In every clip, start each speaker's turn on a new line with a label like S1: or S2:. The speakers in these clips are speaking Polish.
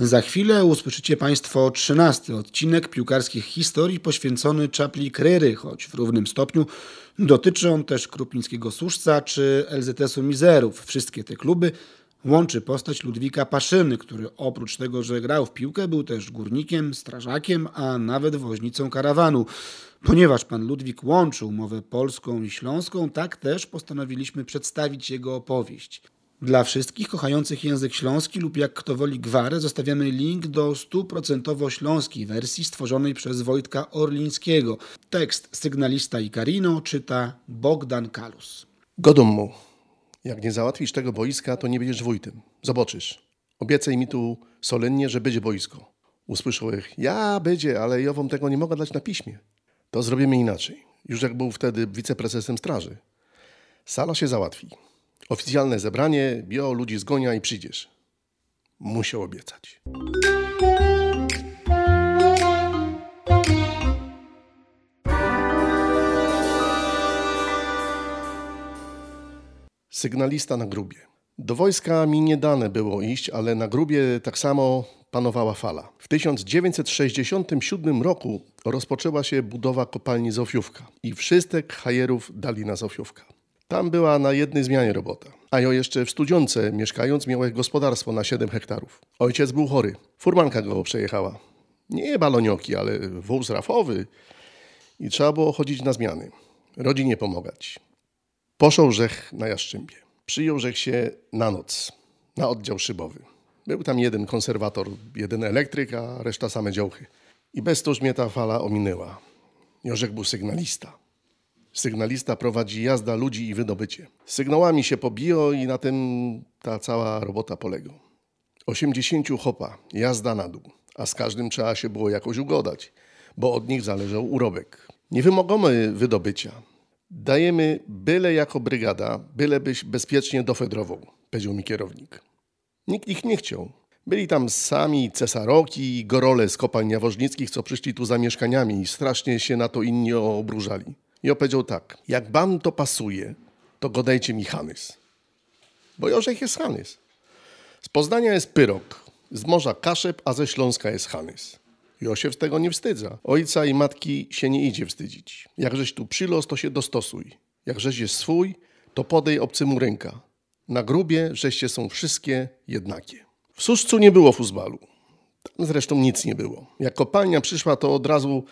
S1: Za chwilę usłyszycie Państwo trzynasty odcinek piłkarskich historii poświęcony czapli Kryry, choć w równym stopniu dotyczy on też Krupińskiego Służca czy LZS-u Mizerów. Wszystkie te kluby łączy postać Ludwika Paszyny, który oprócz tego, że grał w piłkę, był też górnikiem, strażakiem, a nawet woźnicą karawanu. Ponieważ pan Ludwik łączył mowę polską i śląską, tak też postanowiliśmy przedstawić jego opowieść. Dla wszystkich kochających język śląski lub jak kto woli gwarę zostawiamy link do stuprocentowo śląskiej wersji stworzonej przez Wojtka Orlińskiego. Tekst sygnalista i Karino czyta Bogdan Kalus.
S2: Godom mu, jak nie załatwisz tego boiska, to nie będziesz wójtem. Zobaczysz. Obiecaj mi tu solennie, że będzie boisko. Usłyszał ich, ja będzie, ale ja wam tego nie mogę dać na piśmie. To zrobimy inaczej. Już jak był wtedy wiceprezesem straży. Sala się załatwi. Oficjalne zebranie, bio, ludzi zgonia i przyjdziesz. Musiał obiecać. Sygnalista na grubie. Do wojska mi nie dane było iść, ale na grubie tak samo panowała fala. W 1967 roku rozpoczęła się budowa kopalni Zofiówka i wszystek hajerów dali na Zofiówka. Tam była na jednej zmianie robota. A ja jeszcze w Studziące mieszkając miałem gospodarstwo na 7 hektarów. Ojciec był chory. Furmanka go przejechała. Nie balonioki, ale wóz rafowy. I trzeba było chodzić na zmiany. Rodzinie pomagać. Poszł Rzech na Jaszczymbie. Przyjął Rzech się na noc, na oddział szybowy. Był tam jeden konserwator, jeden elektryk, a reszta same działchy. I bez to już mnie ta fala ominęła. Jorzek był sygnalista. Sygnalista prowadzi jazda ludzi i wydobycie. Sygnałami się pobiło i na tym ta cała robota poległa. 80 chopa, jazda na dół, a z każdym trzeba się było jakoś ugodać, bo od nich zależał urobek. Nie wymagamy wydobycia. Dajemy byle jako brygada, bylebyś bezpiecznie dofedrował, powiedział mi kierownik. Nikt ich nie chciał. Byli tam sami cesaroki i gorole z kopalń jawożnickich, co przyszli tu za mieszkaniami i strasznie się na to inni obrużali. I opowiedział tak, jak wam to pasuje, to godajcie mi Hanys. Bo Jorzech jest Hanys. Z Poznania jest Pyrok, z morza Kaszep, a ze Śląska jest Hanys. Josiew tego nie wstydza. Ojca i matki się nie idzie wstydzić. Jakżeś tu przylos, to się dostosuj. Jakżeś jest swój, to podej obcemu ręka. Na grubie żeście są wszystkie jednakie. W Suszcu nie było fuzbalu. Tam zresztą nic nie było. Jak kopalnia przyszła, to od razu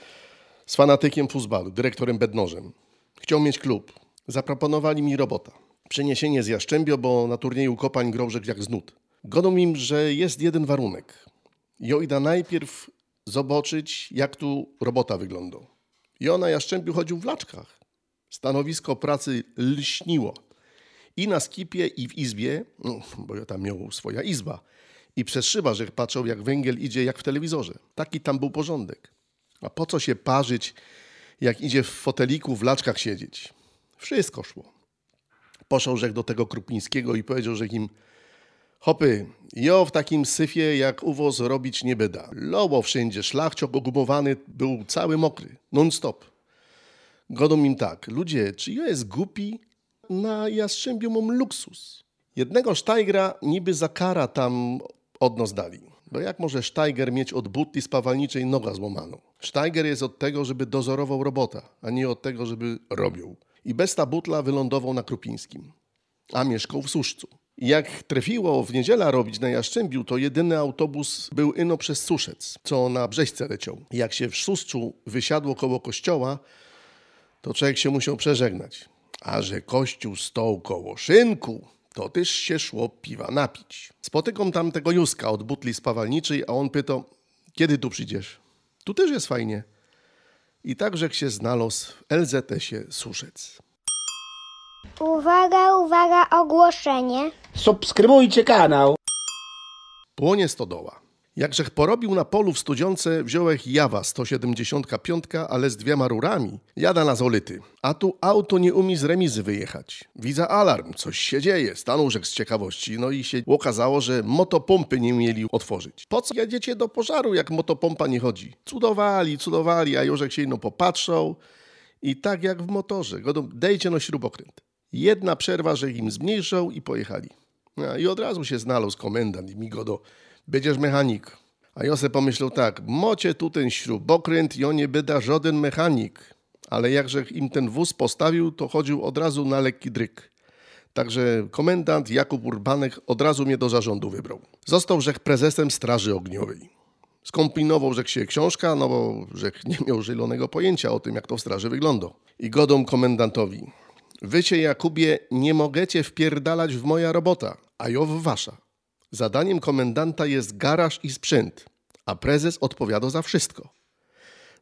S2: z fanatykiem fuzbalu, dyrektorem Bednożem. Chciał mieć klub. Zaproponowali mi robota. Przeniesienie z Jaszczębio, bo na turnieju kopań grążek jak znud. Godą im, że jest jeden warunek. Jojda najpierw zobaczyć, jak tu robota wygląda. I ona Jaszczębiu chodził w laczkach. Stanowisko pracy lśniło. I na skipie, i w izbie, no, bo ja tam miał swoja izba. I przez szyba, że patrzał, jak węgiel idzie, jak w telewizorze. Taki tam był porządek. A po co się parzyć, jak idzie w foteliku, w laczkach siedzieć? Wszystko szło. Poszedł Rzech do tego Krupińskiego i powiedział, że im Hopy, jo w takim syfie jak uwoz robić nie byda. Lobo wszędzie, szlachciok ogumowany był cały mokry, non stop. Godą im tak, ludzie, czy ja jest głupi? Na Jastrzębiu mam luksus. Jednego sztajgra niby za kara tam od nas dali. Bo jak może sztajger mieć od butli spawalniczej noga złamaną? Sztajger jest od tego, żeby dozorował robota, a nie od tego, żeby robił. I bez ta butla wylądował na Krupińskim, a mieszkał w Suszcu. Jak trafiło w niedzielę robić na Jaszczębiu, to jedyny autobus był ino przez Suszec, co na Brzeźce leciał. Jak się w Suszczu wysiadło koło kościoła, to człowiek się musiał przeżegnać. A że kościół stał koło szynku, to też się szło piwa napić. Spotykam tam tego Juska od butli spawalniczej, a on pyta, kiedy tu przyjdziesz? Tu też jest fajnie. I tak rzekł się znalazł w LZS-ie Suszec.
S3: Uwaga, uwaga, ogłoszenie.
S1: Subskrybujcie kanał.
S2: Płonie stodoła. Jakżech porobił na polu w studziące, wziąłech Jawa 175, ale z dwiema rurami. Jada na zolity. A tu auto nie umie z remizy wyjechać. Widzę alarm, coś się dzieje. Stanął rzek z ciekawości. No i się okazało, że motopompy nie mieli otworzyć. Po co jedziecie do pożaru, jak motopompa nie chodzi? Cudowali, cudowali, a Jorzek się no popatrzał. I tak jak w motorze. Godą, dejcie no śrubokręt. Jedna przerwa, że im zmniejszał i pojechali. No, I od razu się znalazł komendant i mi go do będziesz mechanik. A Josep pomyślał tak, mocie tu ten śrubokręt i on nie byda żaden mechanik. Ale jakże im ten wóz postawił, to chodził od razu na lekki dryk. Także komendant Jakub Urbanek od razu mnie do zarządu wybrał. Został rzech prezesem Straży Ogniowej. Skombinował rzech się książka, no bo rzech nie miał zielonego pojęcia o tym, jak to w straży wygląda. I godą komendantowi. Wycie Jakubie, nie mogecie wpierdalać w moja robota, a jo w wasza. Zadaniem komendanta jest garaż i sprzęt, a prezes odpowiada za wszystko.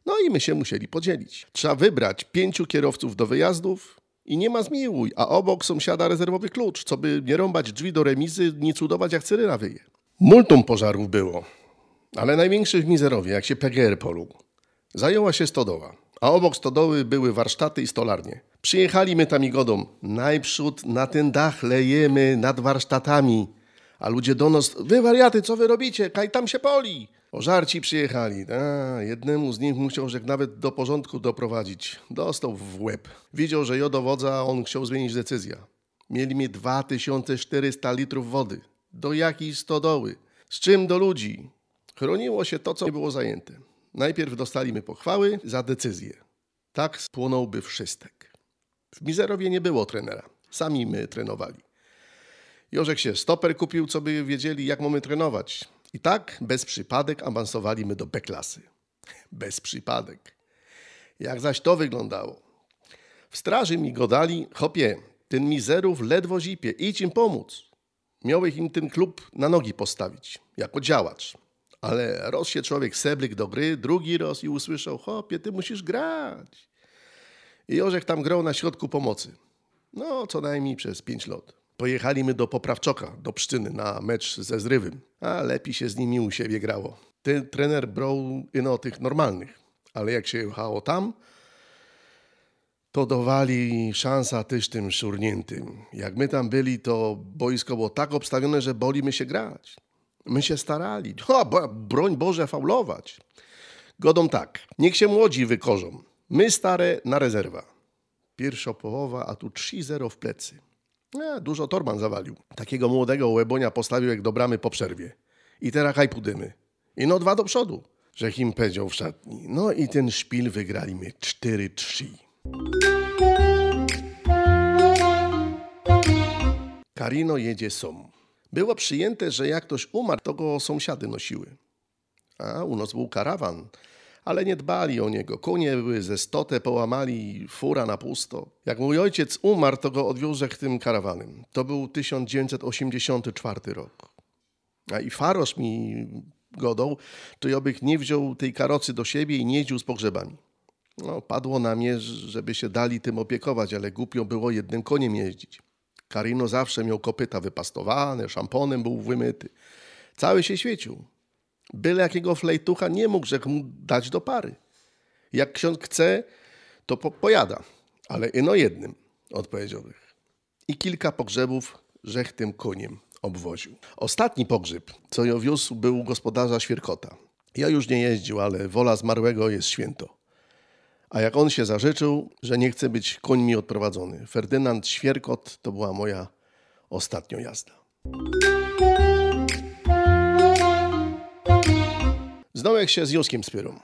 S2: No i my się musieli podzielić. Trzeba wybrać pięciu kierowców do wyjazdów i nie ma zmiłuj, a obok sąsiada rezerwowy klucz, co by nie rąbać drzwi do remizy, nie cudować jak cyryna wyje. Multum pożarów było, ale największy w Mizerowie, jak się PGR polu. Zajęła się stodoła, a obok stodoły były warsztaty i stolarnie. Przyjechali my tam i godą. Najprzód na ten dach lejemy nad warsztatami. A ludzie do nas, wy wariaty, co wy robicie? Kaj tam się poli. Pożarci przyjechali. A, jednemu z nich musiał że nawet do porządku doprowadzić. Dostał w łeb. Widział, że jo dowodza, a on chciał zmienić decyzję. Mieli mi 2400 litrów wody. Do jakiej stodoły? Z czym do ludzi? Chroniło się to, co było zajęte. Najpierw dostaliśmy pochwały za decyzję. Tak spłonąłby wszystek. W Mizerowie nie było trenera. Sami my trenowali. Jorzek się stoper kupił, co by wiedzieli, jak mamy trenować. I tak bez przypadek awansowaliśmy do B-klasy. Bez przypadek. Jak zaś to wyglądało? W straży mi godali, hopie, ten mizerów ledwo zipie, idź im pomóc. Miałeś im ten klub na nogi postawić, jako działacz. Ale roz się człowiek seblyk do gry, drugi roz i usłyszał, hopie, ty musisz grać. I Jorzek tam grał na środku pomocy. No, co najmniej przez pięć lat. Pojechali my do Poprawczoka, do Pszczyny, na mecz ze Zrywym. A lepiej się z nimi u siebie grało. Ten trener brał ino tych normalnych. Ale jak się jechało tam, to dawali szansa też tym szurniętym. Jak my tam byli, to boisko było tak obstawione, że boli my się grać. My się starali. O, bo- broń Boże, faulować. Godą tak, niech się młodzi wykorzą. My stare na rezerwa. Pierwsza połowa, a tu 3-0 w plecy. E, dużo Torban zawalił. Takiego młodego łebonia postawił jak do bramy po przerwie. I teraz haj pudymy. I no dwa do przodu, że im w szatni. No i ten szpil wygrali my 4-3. Karino jedzie som. Było przyjęte, że jak ktoś umarł, to go sąsiady nosiły. A u nas był karawan, ale nie dbali o niego. Konie były ze stotę połamali, fura na pusto. Jak mój ojciec umarł, to go odwiózł tym karawanem. To był 1984 rok. A i Farosz mi godał, to ja bych nie wziął tej karocy do siebie i nie jeździł z pogrzebami. No, padło na mnie, żeby się dali tym opiekować, ale głupio było jednym koniem jeździć. Karino zawsze miał kopyta wypastowane, szamponem był wymyty. Cały się świecił. Byle jakiego flejtucha nie mógł rzekł mu dać do pary. Jak ksiądz chce, to po, pojada, ale ino jednym, odpowiedziałbych. I kilka pogrzebów rzech tym koniem obwoził. Ostatni pogrzeb, co ją wiózł, był gospodarza Świerkota. Ja już nie jeździł, ale wola zmarłego jest święto. A jak on się zażyczył, że nie chce być końmi odprowadzony. Ferdynand Świerkot to była moja ostatnia jazda. Znałeś się z Józkiem Spyrą,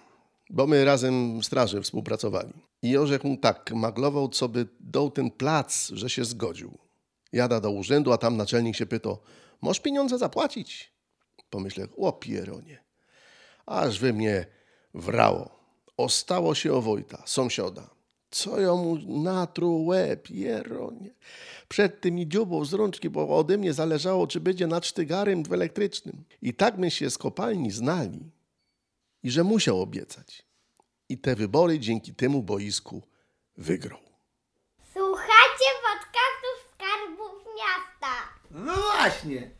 S2: bo my razem w straży współpracowali. I Jorzek mu tak maglował, co by dał ten plac, że się zgodził. Jada do urzędu, a tam naczelnik się pyta, możesz pieniądze zapłacić? Pomyślę, o pieronie. Aż we mnie wrało. Ostało się o Wojta, sąsiada. Co ją mu natruł łeb, jeronie. Przed tym i dziubą z rączki, bo ode mnie zależało, czy będzie nad sztygarem w elektrycznym. I tak my się z kopalni znali. I że musiał obiecać. I te wybory dzięki temu boisku wygrał.
S3: Słuchajcie podcastów Skarbów Miasta.
S1: No właśnie.